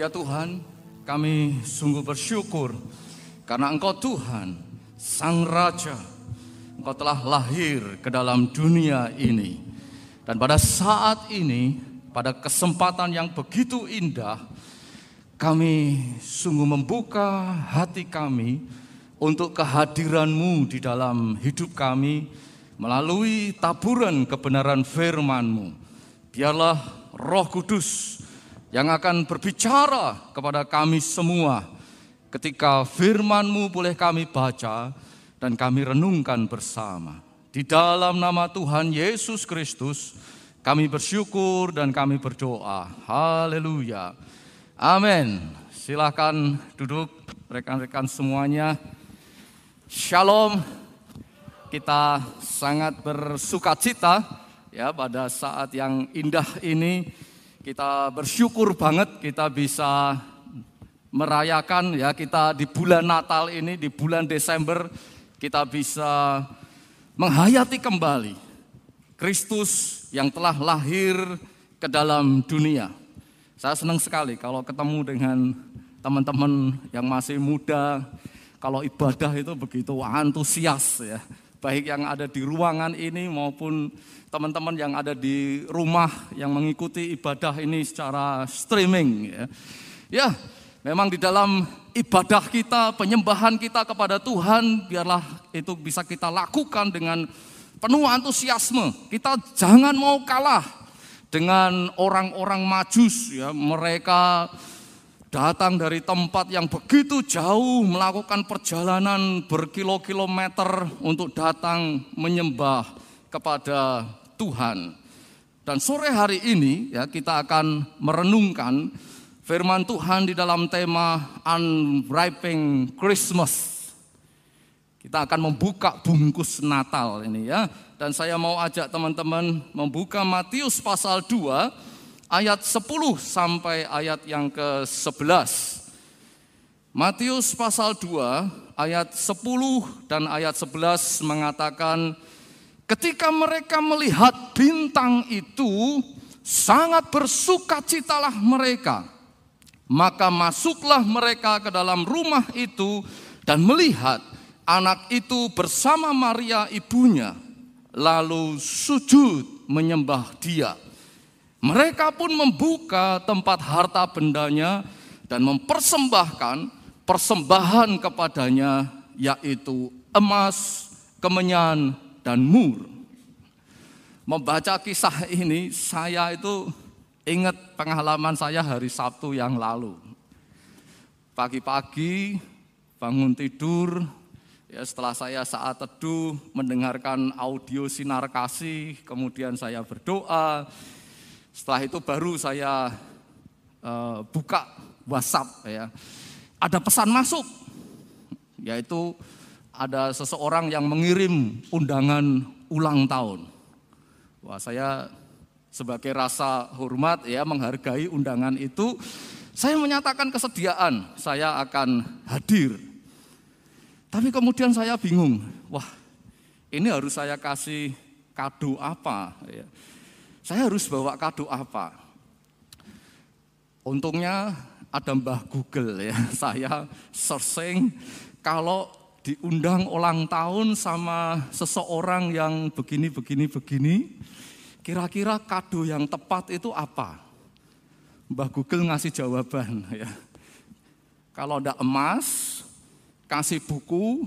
Ya Tuhan, kami sungguh bersyukur karena Engkau Tuhan, Sang Raja. Engkau telah lahir ke dalam dunia ini. Dan pada saat ini, pada kesempatan yang begitu indah, kami sungguh membuka hati kami untuk kehadiranmu di dalam hidup kami melalui taburan kebenaran firman-Mu. Biarlah roh kudus yang akan berbicara kepada kami semua ketika firman-Mu boleh kami baca dan kami renungkan bersama. Di dalam nama Tuhan Yesus Kristus, kami bersyukur dan kami berdoa. Haleluya. Amin. Silakan duduk rekan-rekan semuanya. Shalom. Kita sangat bersuka cita ya pada saat yang indah ini kita bersyukur banget kita bisa merayakan ya kita di bulan Natal ini di bulan Desember kita bisa menghayati kembali Kristus yang telah lahir ke dalam dunia. Saya senang sekali kalau ketemu dengan teman-teman yang masih muda, kalau ibadah itu begitu antusias ya. Baik yang ada di ruangan ini maupun teman-teman yang ada di rumah yang mengikuti ibadah ini secara streaming ya. Ya, memang di dalam ibadah kita, penyembahan kita kepada Tuhan biarlah itu bisa kita lakukan dengan penuh antusiasme. Kita jangan mau kalah dengan orang-orang majus ya, mereka datang dari tempat yang begitu jauh melakukan perjalanan berkilo-kilometer untuk datang menyembah kepada Tuhan. Dan sore hari ini ya kita akan merenungkan firman Tuhan di dalam tema Unwrapping Christmas. Kita akan membuka bungkus Natal ini ya. Dan saya mau ajak teman-teman membuka Matius pasal 2 ayat 10 sampai ayat yang ke-11. Matius pasal 2 ayat 10 dan ayat 11 mengatakan Ketika mereka melihat bintang itu, sangat bersukacitalah mereka. Maka masuklah mereka ke dalam rumah itu dan melihat anak itu bersama Maria ibunya, lalu sujud menyembah dia. Mereka pun membuka tempat harta bendanya dan mempersembahkan persembahan kepadanya, yaitu emas, kemenyan, dan mur. Membaca kisah ini, saya itu ingat pengalaman saya hari Sabtu yang lalu. Pagi-pagi bangun tidur, ya setelah saya saat teduh mendengarkan audio sinar kasih, kemudian saya berdoa. Setelah itu baru saya uh, buka WhatsApp ya. Ada pesan masuk, yaitu ada seseorang yang mengirim undangan ulang tahun. Wah, saya sebagai rasa hormat ya menghargai undangan itu, saya menyatakan kesediaan saya akan hadir. Tapi kemudian saya bingung, wah ini harus saya kasih kado apa? Ya. Saya harus bawa kado apa? Untungnya ada Mbah Google ya, saya searching kalau diundang ulang tahun sama seseorang yang begini, begini, begini, kira-kira kado yang tepat itu apa? Mbah Google ngasih jawaban ya. Kalau ada emas, kasih buku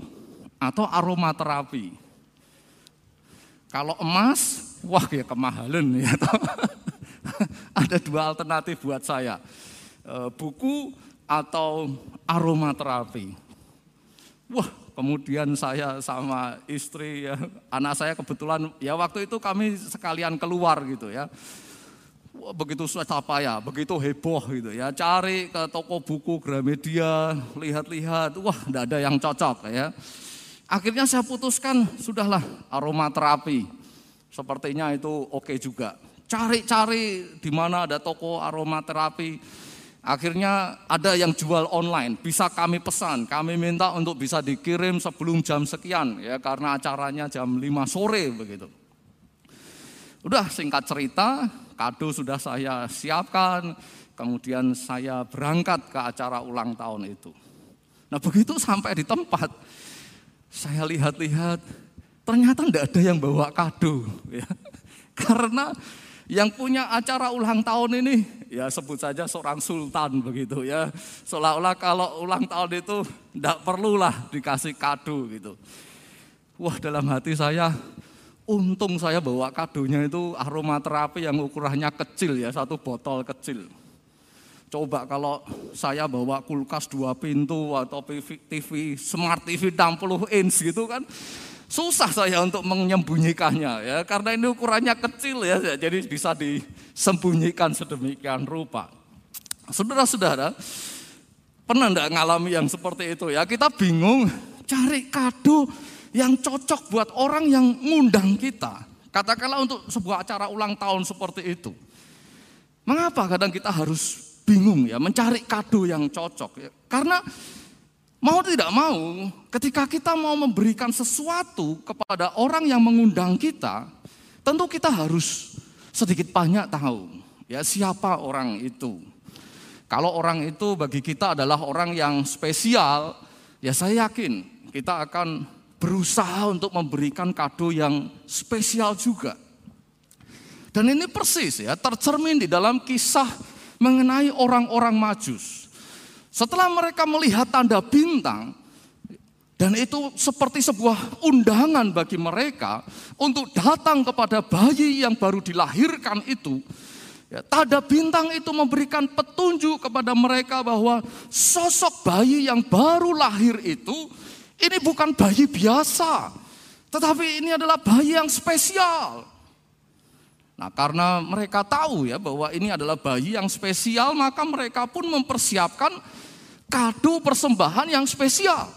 atau aromaterapi. Kalau emas, wah ya kemahalan ya. ada dua alternatif buat saya. Eh, buku atau aromaterapi. Wah, kemudian saya sama istri ya, anak saya kebetulan ya waktu itu kami sekalian keluar gitu ya. Wah, begitu apa ya, begitu heboh gitu ya. Cari ke toko buku Gramedia, lihat-lihat, wah tidak ada yang cocok ya. Akhirnya saya putuskan, sudahlah aromaterapi. Sepertinya itu oke juga. Cari-cari di mana ada toko aromaterapi Akhirnya ada yang jual online, bisa kami pesan, kami minta untuk bisa dikirim sebelum jam sekian ya karena acaranya jam 5 sore begitu. Udah singkat cerita, kado sudah saya siapkan, kemudian saya berangkat ke acara ulang tahun itu. Nah begitu sampai di tempat, saya lihat-lihat, ternyata tidak ada yang bawa kado. Ya. Karena yang punya acara ulang tahun ini, ya sebut saja seorang sultan begitu ya. Seolah-olah kalau ulang tahun itu tidak perlulah dikasih kado gitu. Wah dalam hati saya, Untung saya bawa kadonya itu aromaterapi yang ukurannya kecil ya, satu botol kecil. Coba kalau saya bawa kulkas dua pintu atau TV, smart TV 60 inch gitu kan, susah saya untuk menyembunyikannya ya, karena ini ukurannya kecil ya, jadi bisa disembunyikan sedemikian rupa. Saudara-saudara, pernah enggak ngalami yang seperti itu ya? Kita bingung cari kado yang cocok buat orang yang ngundang kita. Katakanlah untuk sebuah acara ulang tahun seperti itu. Mengapa kadang kita harus bingung ya mencari kado yang cocok ya? Karena mau tidak mau ketika kita mau memberikan sesuatu kepada orang yang mengundang kita, tentu kita harus sedikit banyak tahu ya siapa orang itu. Kalau orang itu bagi kita adalah orang yang spesial, ya saya yakin kita akan berusaha untuk memberikan kado yang spesial juga. Dan ini persis ya tercermin di dalam kisah mengenai orang-orang Majus. Setelah mereka melihat tanda bintang dan itu seperti sebuah undangan bagi mereka untuk datang kepada bayi yang baru dilahirkan itu. Ya, tanda bintang itu memberikan petunjuk kepada mereka bahwa sosok bayi yang baru lahir itu ini bukan bayi biasa, tetapi ini adalah bayi yang spesial. Nah, karena mereka tahu ya bahwa ini adalah bayi yang spesial, maka mereka pun mempersiapkan kado persembahan yang spesial.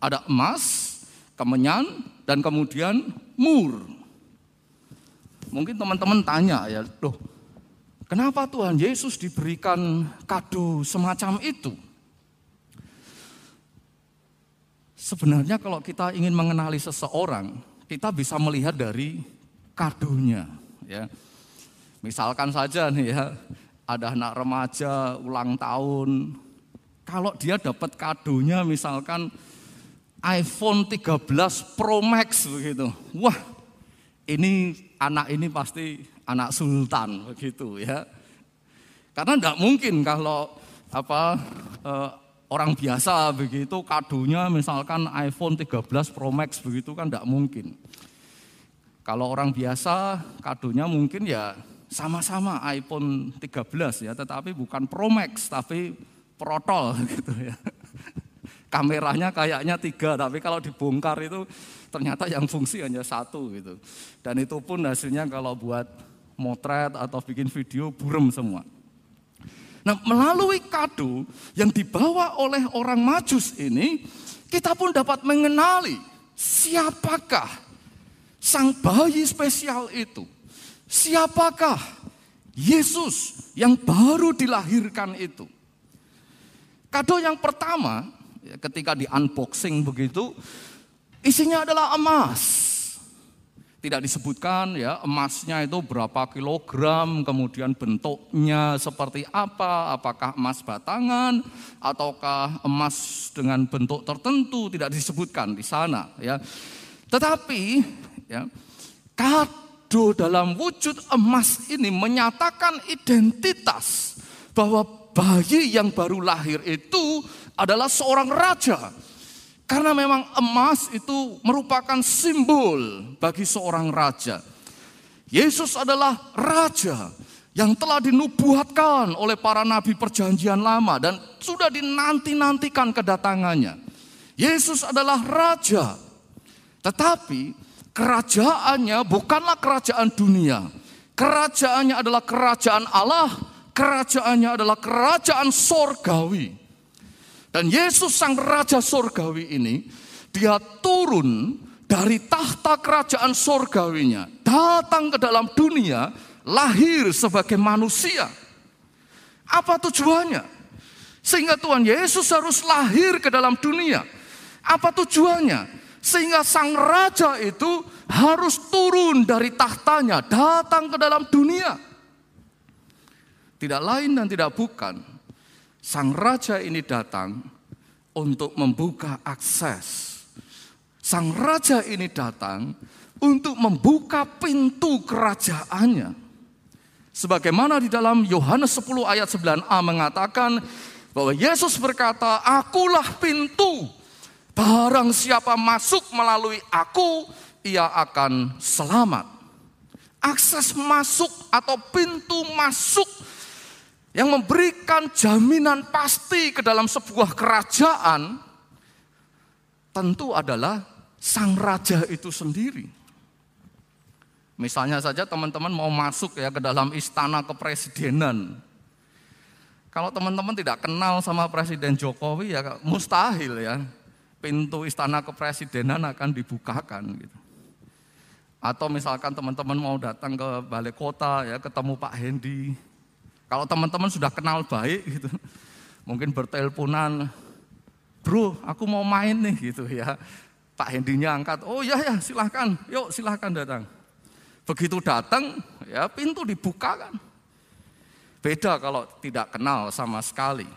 Ada emas, kemenyan, dan kemudian mur. Mungkin teman-teman tanya ya, loh, kenapa Tuhan Yesus diberikan kado semacam itu? Sebenarnya kalau kita ingin mengenali seseorang, kita bisa melihat dari kadonya. Ya. Misalkan saja nih ya, ada anak remaja ulang tahun, kalau dia dapat kadonya misalkan iPhone 13 Pro Max begitu. Wah, ini anak ini pasti anak sultan begitu ya. Karena tidak mungkin kalau apa eh, orang biasa begitu kadonya misalkan iPhone 13 Pro Max begitu kan tidak mungkin. Kalau orang biasa kadonya mungkin ya sama-sama iPhone 13 ya, tetapi bukan Pro Max tapi protol gitu ya. Kameranya kayaknya tiga, tapi kalau dibongkar itu ternyata yang fungsi hanya satu gitu. Dan itu pun hasilnya kalau buat motret atau bikin video burem semua. Nah, melalui kado yang dibawa oleh orang Majus ini, kita pun dapat mengenali siapakah sang bayi spesial itu. Siapakah Yesus yang baru dilahirkan itu. Kado yang pertama, ya, ketika di unboxing begitu, isinya adalah emas. Tidak disebutkan ya emasnya itu berapa kilogram, kemudian bentuknya seperti apa, apakah emas batangan ataukah emas dengan bentuk tertentu tidak disebutkan di sana ya. Tetapi ya kado dalam wujud emas ini menyatakan identitas bahwa bayi yang baru lahir itu adalah seorang raja karena memang emas itu merupakan simbol bagi seorang raja. Yesus adalah raja yang telah dinubuatkan oleh para nabi perjanjian lama dan sudah dinanti-nantikan kedatangannya. Yesus adalah raja. Tetapi kerajaannya bukanlah kerajaan dunia. Kerajaannya adalah kerajaan Allah, kerajaannya adalah kerajaan sorgawi. Dan Yesus sang Raja Sorgawi ini, dia turun dari tahta kerajaan sorgawinya, datang ke dalam dunia, lahir sebagai manusia. Apa tujuannya? Sehingga Tuhan Yesus harus lahir ke dalam dunia. Apa tujuannya? Sehingga sang raja itu harus turun dari tahtanya, datang ke dalam dunia. Tidak lain dan tidak bukan, sang raja ini datang untuk membuka akses. Sang raja ini datang untuk membuka pintu kerajaannya. Sebagaimana di dalam Yohanes 10 ayat 9a mengatakan bahwa Yesus berkata, "Akulah pintu. Barang siapa masuk melalui aku, ia akan selamat." Akses masuk atau pintu masuk yang memberikan jaminan pasti ke dalam sebuah kerajaan tentu adalah sang raja itu sendiri. Misalnya saja teman-teman mau masuk ya ke dalam istana kepresidenan. Kalau teman-teman tidak kenal sama Presiden Jokowi ya mustahil ya pintu istana kepresidenan akan dibukakan gitu. Atau misalkan teman-teman mau datang ke balai kota ya ketemu Pak Hendi, kalau teman-teman sudah kenal baik gitu, mungkin berteleponan, bro aku mau main nih gitu ya. Pak Hendinya angkat, oh ya ya silahkan, yuk silahkan datang. Begitu datang, ya pintu dibuka kan. Beda kalau tidak kenal sama sekali.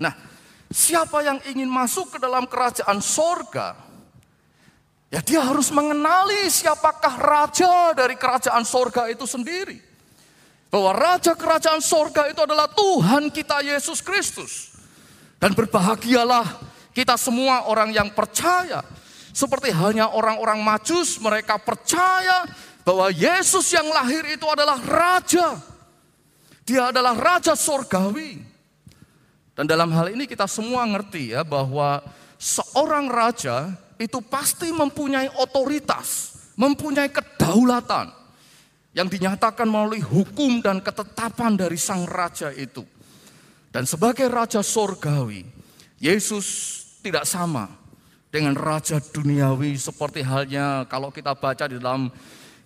Nah, siapa yang ingin masuk ke dalam kerajaan sorga, ya dia harus mengenali siapakah raja dari kerajaan sorga itu sendiri bahwa raja kerajaan sorga itu adalah Tuhan kita Yesus Kristus. Dan berbahagialah kita semua orang yang percaya. Seperti hanya orang-orang majus mereka percaya bahwa Yesus yang lahir itu adalah raja. Dia adalah raja sorgawi. Dan dalam hal ini kita semua ngerti ya bahwa seorang raja itu pasti mempunyai otoritas, mempunyai kedaulatan yang dinyatakan melalui hukum dan ketetapan dari sang raja itu. Dan sebagai raja sorgawi, Yesus tidak sama dengan raja duniawi seperti halnya kalau kita baca di dalam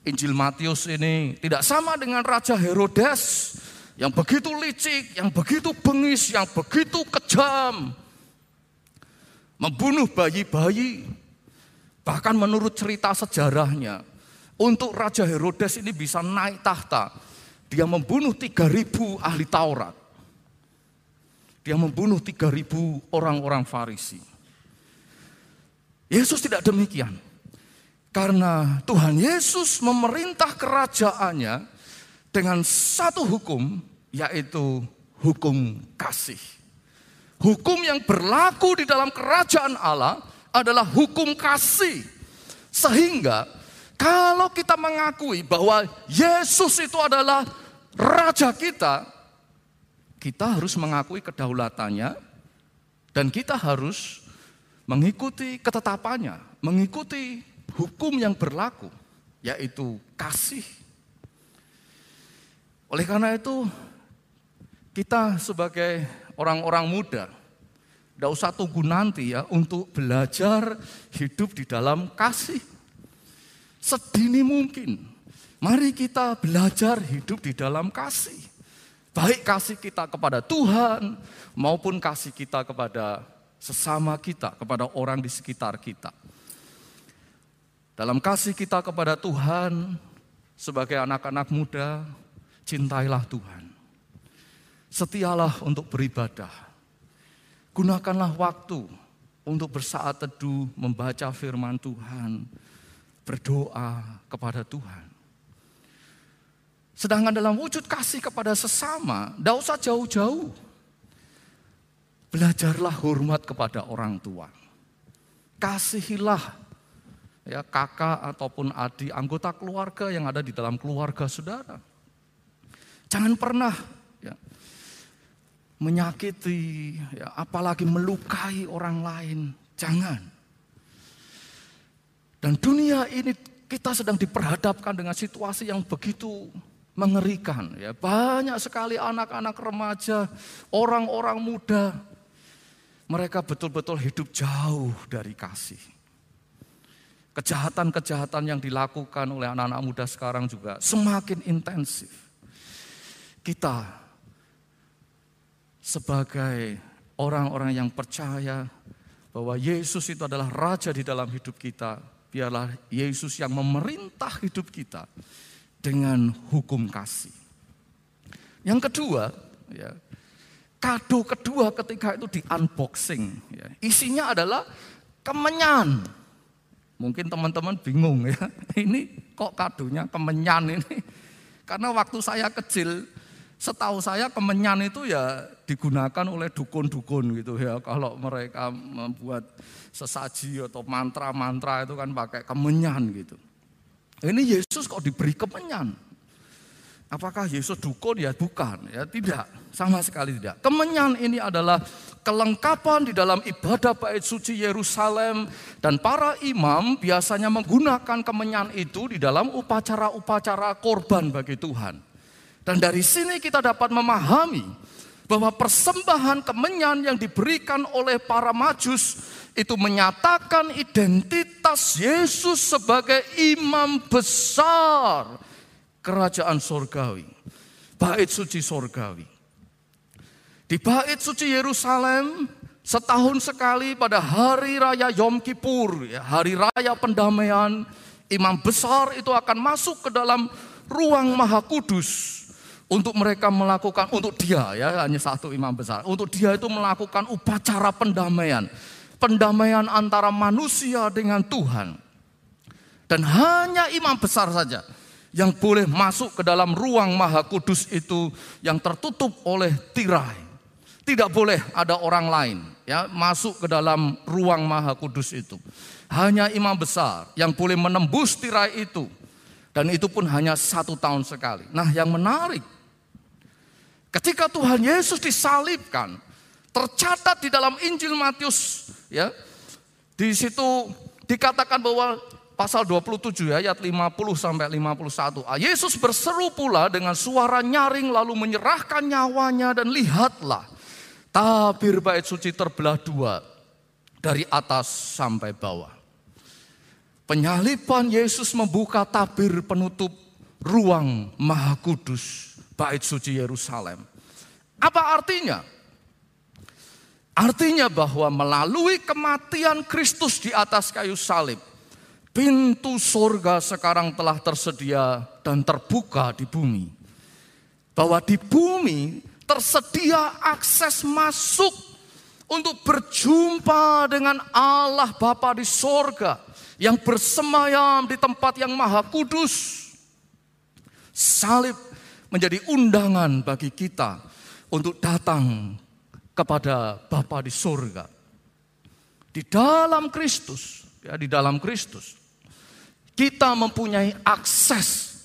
Injil Matius ini tidak sama dengan raja Herodes yang begitu licik, yang begitu bengis, yang begitu kejam. Membunuh bayi-bayi. Bahkan menurut cerita sejarahnya, untuk Raja Herodes ini bisa naik tahta, dia membunuh 3000 ahli Taurat. Dia membunuh 3000 orang-orang Farisi. Yesus tidak demikian. Karena Tuhan Yesus memerintah kerajaannya dengan satu hukum, yaitu hukum kasih. Hukum yang berlaku di dalam kerajaan Allah adalah hukum kasih. Sehingga kalau kita mengakui bahwa Yesus itu adalah raja kita, kita harus mengakui kedaulatannya dan kita harus mengikuti ketetapannya, mengikuti hukum yang berlaku, yaitu kasih. Oleh karena itu, kita sebagai orang-orang muda, tidak usah tunggu nanti ya untuk belajar hidup di dalam kasih sedini mungkin. Mari kita belajar hidup di dalam kasih. Baik kasih kita kepada Tuhan maupun kasih kita kepada sesama kita, kepada orang di sekitar kita. Dalam kasih kita kepada Tuhan sebagai anak-anak muda, cintailah Tuhan. Setialah untuk beribadah. Gunakanlah waktu untuk bersaat teduh, membaca firman Tuhan, berdoa kepada Tuhan. Sedangkan dalam wujud kasih kepada sesama, tidak usah jauh-jauh. Belajarlah hormat kepada orang tua. Kasihilah ya kakak ataupun adik anggota keluarga yang ada di dalam keluarga saudara. Jangan pernah ya, menyakiti, ya, apalagi melukai orang lain. Jangan. Dan dunia ini kita sedang diperhadapkan dengan situasi yang begitu mengerikan. Ya, banyak sekali anak-anak remaja, orang-orang muda, mereka betul-betul hidup jauh dari kasih. Kejahatan-kejahatan yang dilakukan oleh anak-anak muda sekarang juga semakin intensif. Kita sebagai orang-orang yang percaya bahwa Yesus itu adalah raja di dalam hidup kita. Biarlah Yesus yang memerintah hidup kita dengan hukum kasih. Yang kedua, ya, kado kedua ketika itu di unboxing, ya, isinya adalah kemenyan. Mungkin teman-teman bingung ya, ini kok kadonya kemenyan ini? Karena waktu saya kecil, setahu saya kemenyan itu ya digunakan oleh dukun-dukun gitu ya. Kalau mereka membuat sesaji atau mantra-mantra itu kan pakai kemenyan gitu. Ini Yesus kok diberi kemenyan. Apakah Yesus dukun? Ya bukan, ya tidak, sama sekali tidak. Kemenyan ini adalah kelengkapan di dalam ibadah bait suci Yerusalem dan para imam biasanya menggunakan kemenyan itu di dalam upacara-upacara korban bagi Tuhan. Dan dari sini kita dapat memahami bahwa persembahan kemenyan yang diberikan oleh para majus itu menyatakan identitas Yesus sebagai imam besar kerajaan sorgawi. Bait suci sorgawi. Di bait suci Yerusalem setahun sekali pada hari raya Yom Kippur, ya, hari raya pendamaian, imam besar itu akan masuk ke dalam ruang maha kudus untuk mereka melakukan untuk dia ya hanya satu imam besar untuk dia itu melakukan upacara pendamaian pendamaian antara manusia dengan Tuhan. Dan hanya imam besar saja yang boleh masuk ke dalam ruang maha kudus itu yang tertutup oleh tirai. Tidak boleh ada orang lain ya masuk ke dalam ruang maha kudus itu. Hanya imam besar yang boleh menembus tirai itu. Dan itu pun hanya satu tahun sekali. Nah yang menarik, ketika Tuhan Yesus disalibkan, tercatat di dalam Injil Matius ya. Di situ dikatakan bahwa pasal 27 ya, ayat 50 sampai 51. Ah, Yesus berseru pula dengan suara nyaring lalu menyerahkan nyawanya dan lihatlah tabir bait suci terbelah dua dari atas sampai bawah. Penyaliban Yesus membuka tabir penutup ruang maha kudus bait suci Yerusalem. Apa artinya? Artinya bahwa melalui kematian Kristus di atas kayu salib, pintu surga sekarang telah tersedia dan terbuka di bumi. Bahwa di bumi tersedia akses masuk untuk berjumpa dengan Allah Bapa di sorga yang bersemayam di tempat yang maha kudus. Salib menjadi undangan bagi kita untuk datang kepada Bapa di surga. Di dalam Kristus, ya di dalam Kristus, kita mempunyai akses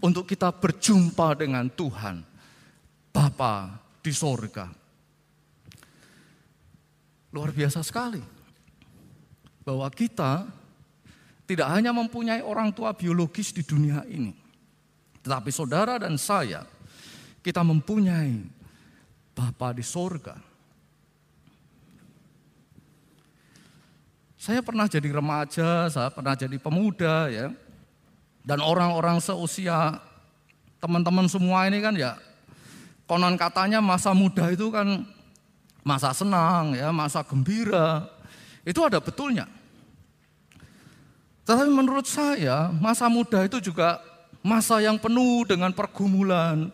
untuk kita berjumpa dengan Tuhan, Bapa di surga. Luar biasa sekali bahwa kita tidak hanya mempunyai orang tua biologis di dunia ini, tetapi saudara dan saya, kita mempunyai Bapa di sorga. Saya pernah jadi remaja, saya pernah jadi pemuda ya. Dan orang-orang seusia teman-teman semua ini kan ya konon katanya masa muda itu kan masa senang ya, masa gembira. Itu ada betulnya. Tetapi menurut saya masa muda itu juga masa yang penuh dengan pergumulan,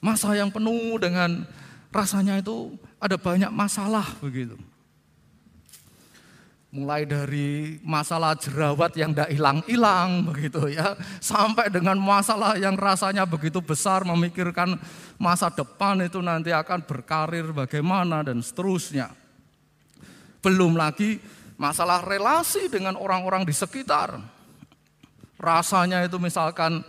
masa yang penuh dengan rasanya itu ada banyak masalah begitu. Mulai dari masalah jerawat yang tidak hilang-hilang begitu ya, sampai dengan masalah yang rasanya begitu besar memikirkan masa depan itu nanti akan berkarir bagaimana dan seterusnya. Belum lagi masalah relasi dengan orang-orang di sekitar. Rasanya itu misalkan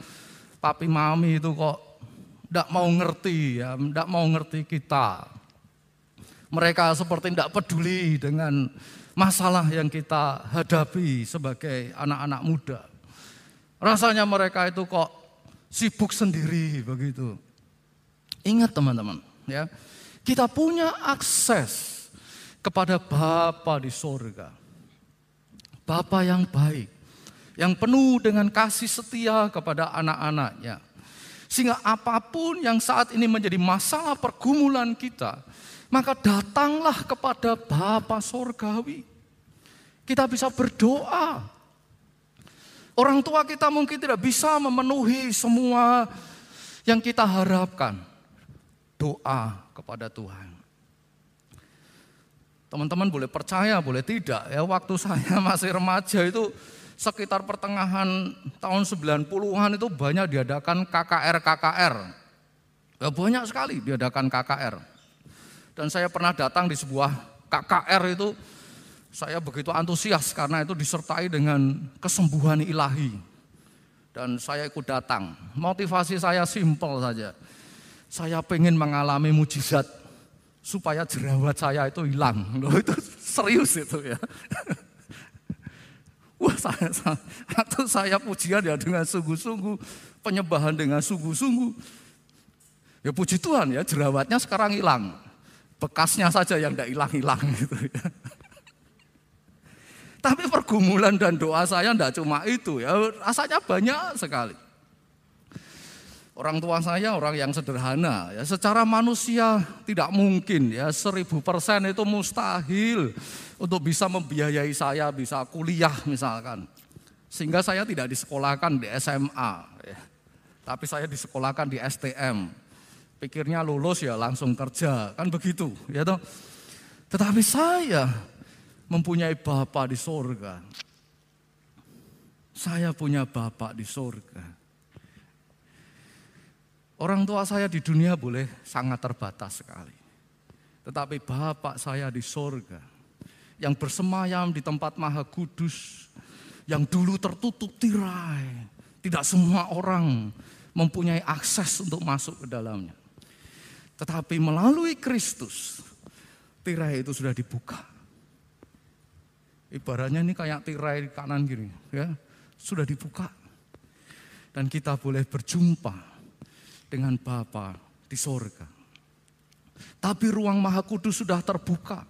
papi mami itu kok tidak mau ngerti ya, tidak mau ngerti kita. Mereka seperti tidak peduli dengan masalah yang kita hadapi sebagai anak-anak muda. Rasanya mereka itu kok sibuk sendiri begitu. Ingat teman-teman, ya. Kita punya akses kepada Bapa di sorga. Bapa yang baik, yang penuh dengan kasih setia kepada anak-anaknya. Sehingga apa pun yang saat ini menjadi masalah pergumulan kita, maka datanglah kepada Bapa Sorgawi. Kita bisa berdoa. Orang tua kita mungkin tidak bisa memenuhi semua yang kita harapkan. Doa kepada Tuhan. Teman-teman boleh percaya, boleh tidak. Ya, waktu saya masih remaja itu sekitar pertengahan tahun 90-an itu banyak diadakan KKR-KKR. Ya, banyak sekali diadakan KKR. Dan saya pernah datang di sebuah KKR itu, saya begitu antusias karena itu disertai dengan kesembuhan ilahi. Dan saya ikut datang. Motivasi saya simpel saja. Saya pengen mengalami mujizat supaya jerawat saya itu hilang. Loh itu serius itu ya. Wah saya, atau saya pujian ya dengan sungguh-sungguh, penyembahan dengan sungguh-sungguh. Ya puji Tuhan ya jerawatnya sekarang hilang. Bekasnya saja yang tidak hilang-hilang gitu ya. Tapi pergumulan dan doa saya tidak cuma itu ya, rasanya banyak sekali. Orang tua saya orang yang sederhana, ya secara manusia tidak mungkin ya seribu persen itu mustahil untuk bisa membiayai saya bisa kuliah misalkan. Sehingga saya tidak disekolahkan di SMA, ya. tapi saya disekolahkan di STM. Pikirnya lulus ya langsung kerja, kan begitu, ya toh. Tetapi saya mempunyai Bapak di sorga. Saya punya Bapak di sorga Orang tua saya di dunia boleh sangat terbatas sekali. Tetapi Bapak saya di sorga, yang bersemayam di tempat maha kudus, yang dulu tertutup tirai. Tidak semua orang mempunyai akses untuk masuk ke dalamnya. Tetapi melalui Kristus, tirai itu sudah dibuka. Ibaratnya ini kayak tirai kanan gini, ya sudah dibuka. Dan kita boleh berjumpa dengan Bapa di sorga. Tapi ruang maha kudus sudah terbuka.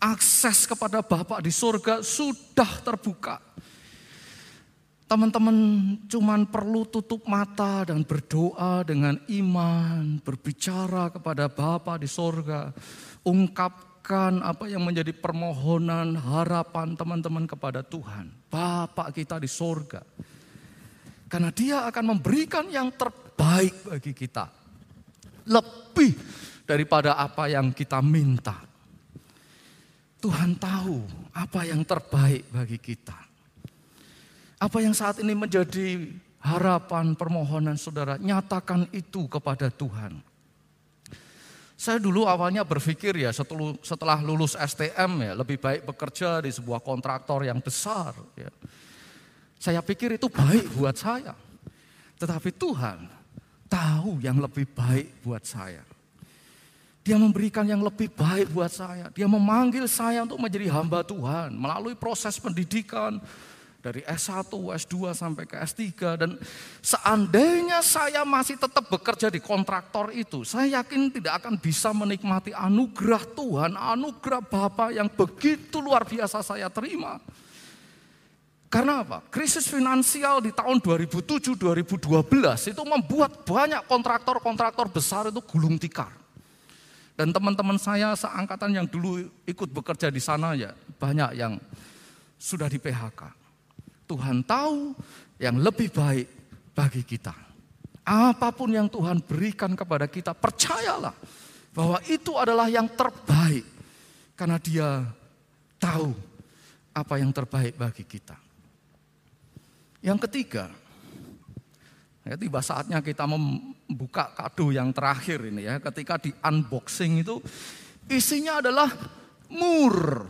Akses kepada Bapa di sorga sudah terbuka. Teman-teman cuman perlu tutup mata dan berdoa dengan iman, berbicara kepada Bapa di sorga, ungkapkan apa yang menjadi permohonan, harapan teman-teman kepada Tuhan. Bapak kita di sorga. Karena dia akan memberikan yang terbaik baik bagi kita. Lebih daripada apa yang kita minta. Tuhan tahu apa yang terbaik bagi kita. Apa yang saat ini menjadi harapan permohonan saudara, nyatakan itu kepada Tuhan. Saya dulu awalnya berpikir ya setelah lulus STM ya lebih baik bekerja di sebuah kontraktor yang besar. Ya. Saya pikir itu baik buat saya. Tetapi Tuhan tahu yang lebih baik buat saya. Dia memberikan yang lebih baik buat saya. Dia memanggil saya untuk menjadi hamba Tuhan melalui proses pendidikan dari S1, S2 sampai ke S3 dan seandainya saya masih tetap bekerja di kontraktor itu, saya yakin tidak akan bisa menikmati anugerah Tuhan, anugerah Bapa yang begitu luar biasa saya terima. Karena apa? Krisis finansial di tahun 2007-2012 itu membuat banyak kontraktor-kontraktor besar itu gulung tikar. Dan teman-teman saya seangkatan yang dulu ikut bekerja di sana ya banyak yang sudah di PHK. Tuhan tahu yang lebih baik bagi kita. Apa pun yang Tuhan berikan kepada kita, percayalah bahwa itu adalah yang terbaik. Karena dia tahu apa yang terbaik bagi kita. Yang ketiga, ya, tiba saatnya kita membuka kado yang terakhir ini ya. Ketika di unboxing itu isinya adalah mur.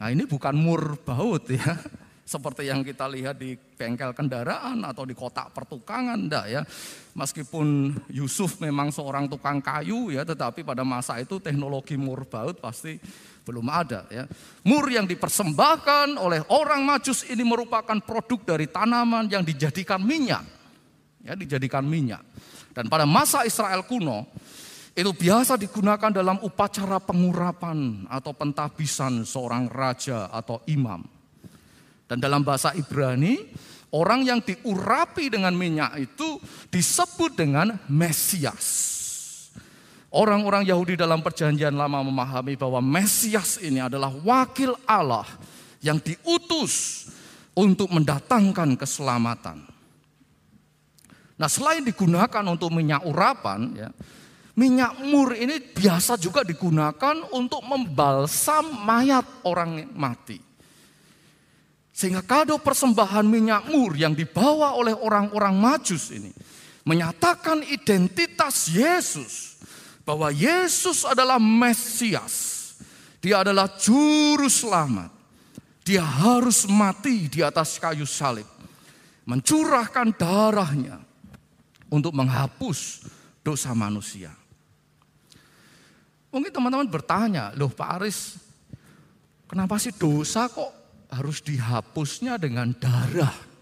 Nah ini bukan mur baut ya. Seperti yang kita lihat di bengkel kendaraan atau di kotak pertukangan, enggak ya. Meskipun Yusuf memang seorang tukang kayu ya, tetapi pada masa itu teknologi mur baut pasti belum ada ya. Mur yang dipersembahkan oleh orang Majus ini merupakan produk dari tanaman yang dijadikan minyak. Ya, dijadikan minyak. Dan pada masa Israel kuno itu biasa digunakan dalam upacara pengurapan atau pentabisan seorang raja atau imam. Dan dalam bahasa Ibrani, orang yang diurapi dengan minyak itu disebut dengan Mesias. Orang-orang Yahudi dalam perjanjian lama memahami bahwa Mesias ini adalah wakil Allah yang diutus untuk mendatangkan keselamatan. Nah, selain digunakan untuk minyak urapan, ya, minyak mur ini biasa juga digunakan untuk membalsam mayat orang mati. Sehingga kado persembahan minyak mur yang dibawa oleh orang-orang majus ini menyatakan identitas Yesus. Bahwa Yesus adalah Mesias. Dia adalah juru selamat. Dia harus mati di atas kayu salib. Mencurahkan darahnya untuk menghapus dosa manusia. Mungkin teman-teman bertanya, loh Pak Aris, kenapa sih dosa kok harus dihapusnya dengan darah?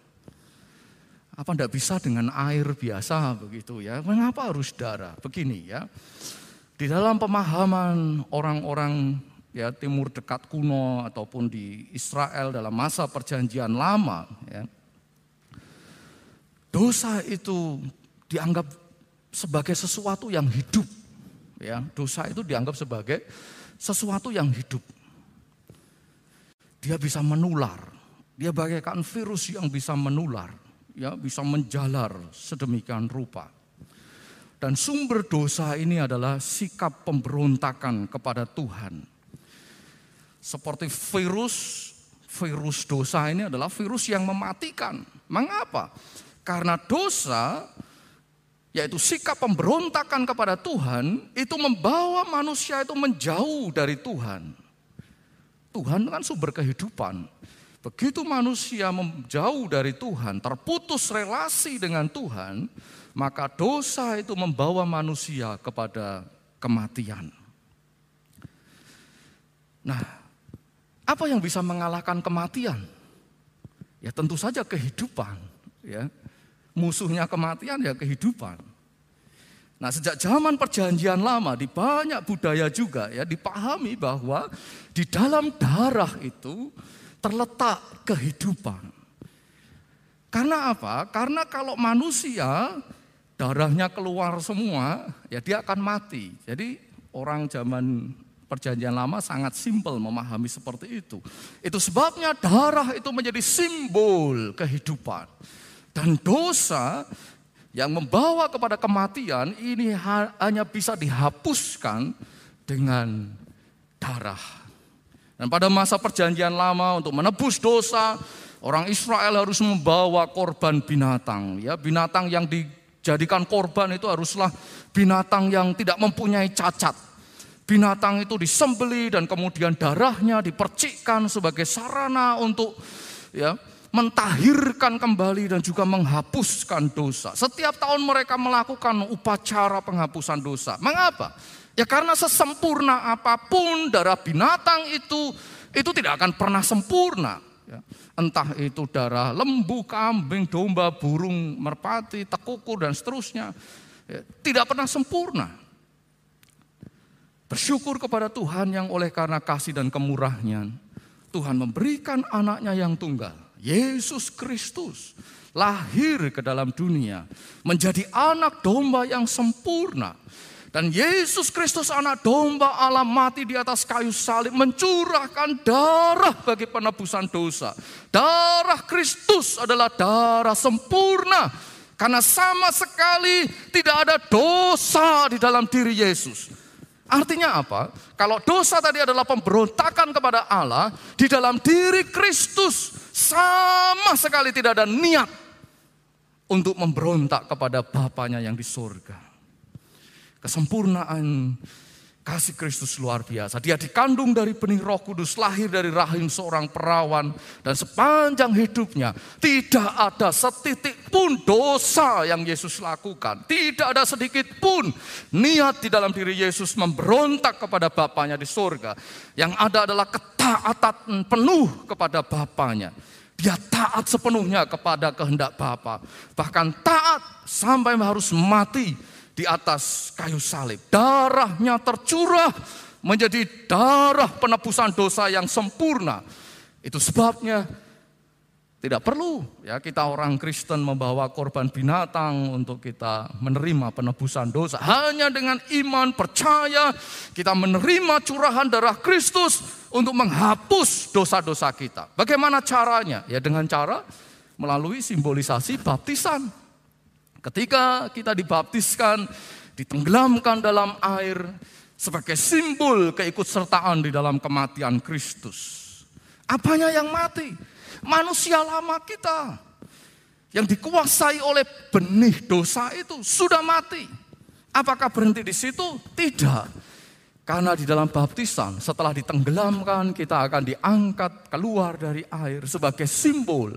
Apa tidak bisa dengan air biasa begitu ya? Mengapa harus darah? Begini ya, di dalam pemahaman orang-orang ya timur dekat kuno ataupun di Israel dalam masa perjanjian lama ya, dosa itu dianggap sebagai sesuatu yang hidup Ya, dosa itu dianggap sebagai sesuatu yang hidup. Dia bisa menular. Dia bagaikan virus yang bisa menular, ya, bisa menjalar sedemikian rupa. Dan sumber dosa ini adalah sikap pemberontakan kepada Tuhan. Seperti virus, virus dosa ini adalah virus yang mematikan. Mengapa? Karena dosa yaitu sikap pemberontakan kepada Tuhan, itu membawa manusia itu menjauh dari Tuhan. Tuhan kan sumber kehidupan. Begitu manusia menjauh dari Tuhan, terputus relasi dengan Tuhan, maka dosa itu membawa manusia kepada kematian. Nah, apa yang bisa mengalahkan kematian? Ya tentu saja kehidupan, ya. Musuhnya kematian ya kehidupan. Nah sejak zaman perjanjian lama di banyak budaya juga ya dipahami bahwa di dalam darah itu terletak kehidupan. Karena apa? Karena kalau manusia darahnya keluar semua ya dia akan mati. Jadi orang zaman perjanjian lama sangat simpel memahami seperti itu. Itu sebabnya darah itu menjadi simbol kehidupan. Dan dosa yang membawa kepada kematian ini hanya bisa dihapuskan dengan darah. Dan pada masa perjanjian lama untuk menebus dosa, orang Israel harus membawa korban binatang. Ya, binatang yang dijadikan korban itu haruslah binatang yang tidak mempunyai cacat. Binatang itu disembeli dan kemudian darahnya dipercikkan sebagai sarana untuk ya mentahirkan kembali dan juga menghapuskan dosa. Setiap tahun mereka melakukan upacara penghapusan dosa. Mengapa? Ya karena sesempurna apa pun darah binatang itu, itu tidak akan pernah sempurna. Ya. Entah itu darah lembu, kambing, domba, burung, merpati, tekukur, dan seterusnya. Ya, tidak pernah sempurna. Bersyukur kepada Tuhan yang oleh karena kasih dan kemurahnya, Tuhan memberikan anaknya yang tunggal Yesus Kristus lahir ke dalam dunia menjadi anak domba yang sempurna. Dan Yesus Kristus anak domba Allah mati di atas kayu salib mencurahkan darah bagi penebusan dosa. Darah Kristus adalah darah sempurna karena sama sekali tidak ada dosa di dalam diri Yesus. Artinya apa? Kalau dosa tadi adalah pemberontakan kepada Allah, di dalam diri Kristus sama sekali tidak ada niat untuk memberontak kepada Bapaknya yang di surga. Kesempurnaan kasih Kristus luar biasa. Dia dikandung dari benih roh kudus, lahir dari rahim seorang perawan. Dan sepanjang hidupnya tidak ada setitik pun dosa yang Yesus lakukan. Tidak ada sedikit pun niat di dalam diri Yesus memberontak kepada Bapaknya di surga. Yang ada adalah ketaatan penuh kepada Bapaknya. Dia taat sepenuhnya kepada kehendak Bapa. Bahkan taat sampai harus mati di atas kayu salib. Darahnya tercurah menjadi darah penebusan dosa yang sempurna. Itu sebabnya Tidak perlu ya kita orang Kristen membawa korban binatang untuk kita menerima penebusan dosa. Hanya dengan iman percaya kita menerima curahan darah Kristus untuk menghapus dosa-dosa kita. Bagaimana caranya? Ya dengan cara melalui simbolisasi baptisan. Ketika kita dibaptiskan, ditenggelamkan dalam air sebagai simbol keikutsertaan di dalam kematian Kristus. Apanya yang mati? manusia lama kita yang dikuasai oleh benih dosa itu sudah mati. Apakah berhenti di situ? Tidak. Karena di dalam baptisan setelah ditenggelamkan kita akan diangkat keluar dari air sebagai simbol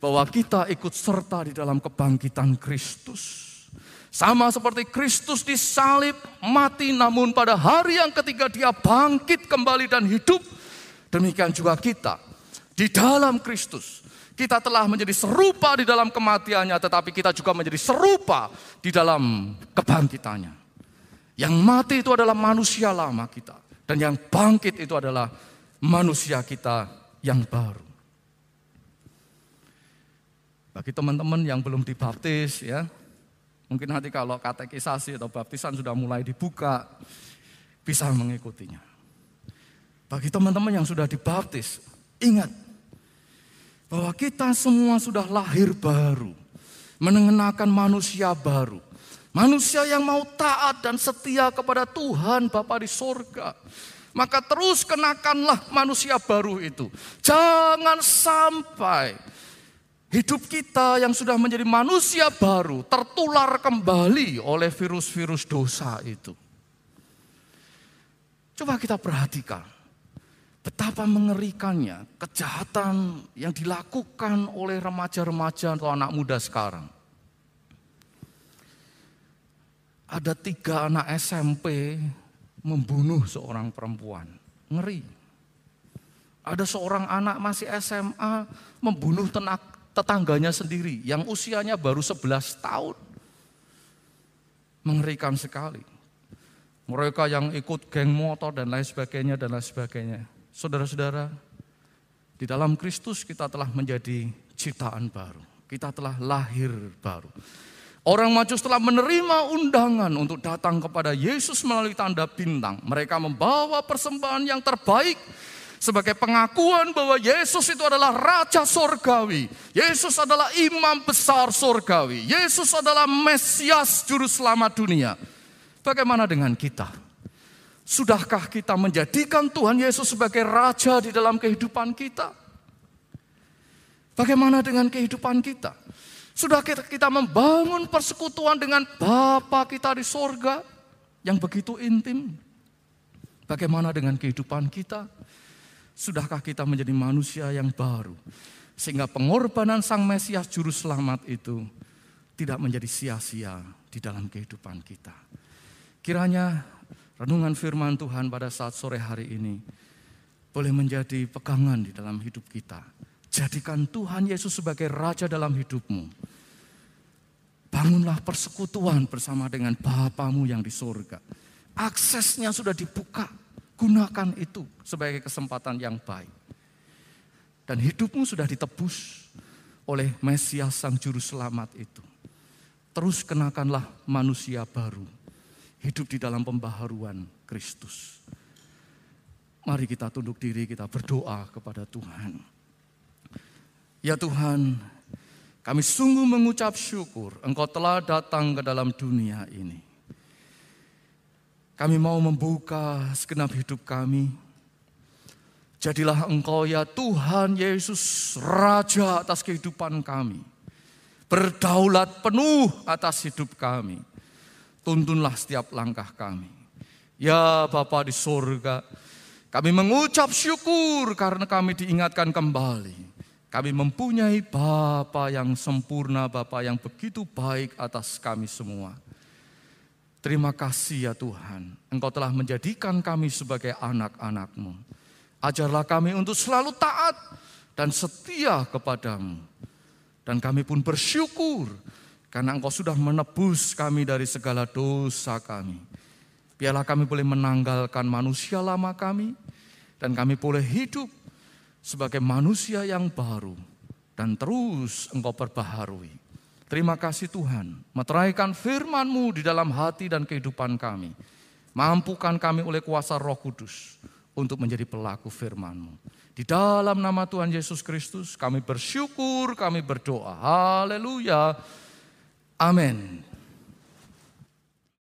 bahwa kita ikut serta di dalam kebangkitan Kristus. Sama seperti Kristus disalib, mati namun pada hari yang ketiga dia bangkit kembali dan hidup. Demikian juga kita di dalam Kristus. Kita telah menjadi serupa di dalam kematiannya, tetapi kita juga menjadi serupa di dalam kebangkitannya. Yang mati itu adalah manusia lama kita. Dan yang bangkit itu adalah manusia kita yang baru. Bagi teman-teman yang belum dibaptis ya, mungkin nanti kalau katekisasi atau baptisan sudah mulai dibuka, bisa mengikutinya. Bagi teman-teman yang sudah dibaptis, ingat bahwa kita semua sudah lahir baru, mengenakan manusia baru. Manusia yang mau taat dan setia kepada Tuhan Bapa di sorga. Maka terus kenakanlah manusia baru itu. Jangan sampai hidup kita yang sudah menjadi manusia baru tertular kembali oleh virus-virus dosa itu. Coba kita perhatikan. Betapa mengerikannya kejahatan yang dilakukan oleh remaja-remaja atau anak muda sekarang. Ada tiga anak SMP membunuh seorang perempuan. Ngeri. Ada seorang anak masih SMA membunuh tenak, tetangganya sendiri yang usianya baru 11 tahun. Mengerikan sekali. Mereka yang ikut geng motor dan lain sebagainya dan lain sebagainya. Saudara-saudara, di dalam Kristus kita telah menjadi ciptaan baru. Kita telah lahir baru. Orang Majus telah menerima undangan untuk datang kepada Yesus melalui tanda bintang. Mereka membawa persembahan yang terbaik sebagai pengakuan bahwa Yesus itu adalah Raja Sorgawi. Yesus adalah imam besar Sorgawi. Yesus adalah Mesias Juru Selamat dunia. Bagaimana dengan kita? Sudahkah kita menjadikan Tuhan Yesus sebagai raja di dalam kehidupan kita? Bagaimana dengan kehidupan kita? Sudah kita, kita membangun persekutuan dengan Bapa kita di sorga yang begitu intim? Bagaimana dengan kehidupan kita? Sudahkah kita menjadi manusia yang baru? Sehingga pengorbanan Sang Mesias Juru Selamat itu tidak menjadi sia-sia di dalam kehidupan kita. Kiranya renungan firman Tuhan pada saat sore hari ini boleh menjadi pegangan di dalam hidup kita. Jadikan Tuhan Yesus sebagai Raja dalam hidupmu. Bangunlah persekutuan bersama dengan Bapamu yang di surga. Aksesnya sudah dibuka. Gunakan itu sebagai kesempatan yang baik. Dan hidupmu sudah ditebus oleh Mesias Sang Juru Selamat itu. Terus kenakanlah manusia baru hidup di dalam pembaharuan Kristus. Mari kita tunduk diri, kita berdoa kepada Tuhan. Ya Tuhan, kami sungguh mengucap syukur Engkau telah datang ke dalam dunia ini. Kami mau membuka segenap hidup kami. Jadilah Engkau ya Tuhan Yesus Raja atas kehidupan kami. Berdaulat penuh atas hidup kami tuntunlah setiap langkah kami. Ya Bapa di surga, kami mengucap syukur karena kami diingatkan kembali. Kami mempunyai Bapa yang sempurna, Bapa yang begitu baik atas kami semua. Terima kasih ya Tuhan, Engkau telah menjadikan kami sebagai anak-anakmu. Ajarlah kami untuk selalu taat dan setia kepadamu. Dan kami pun bersyukur karena engkau sudah menebus kami dari segala dosa kami. Biarlah kami boleh menanggalkan manusia lama kami. Dan kami boleh hidup sebagai manusia yang baru. dan terus engkau perbaharui. Terima kasih Tuhan, meteraikan firman-Mu di dalam hati dan kehidupan kami. Mampukan kami oleh kuasa roh kudus untuk menjadi pelaku firman-Mu. Di dalam nama Tuhan Yesus Kristus kami bersyukur, kami berdoa. Haleluya. Amin.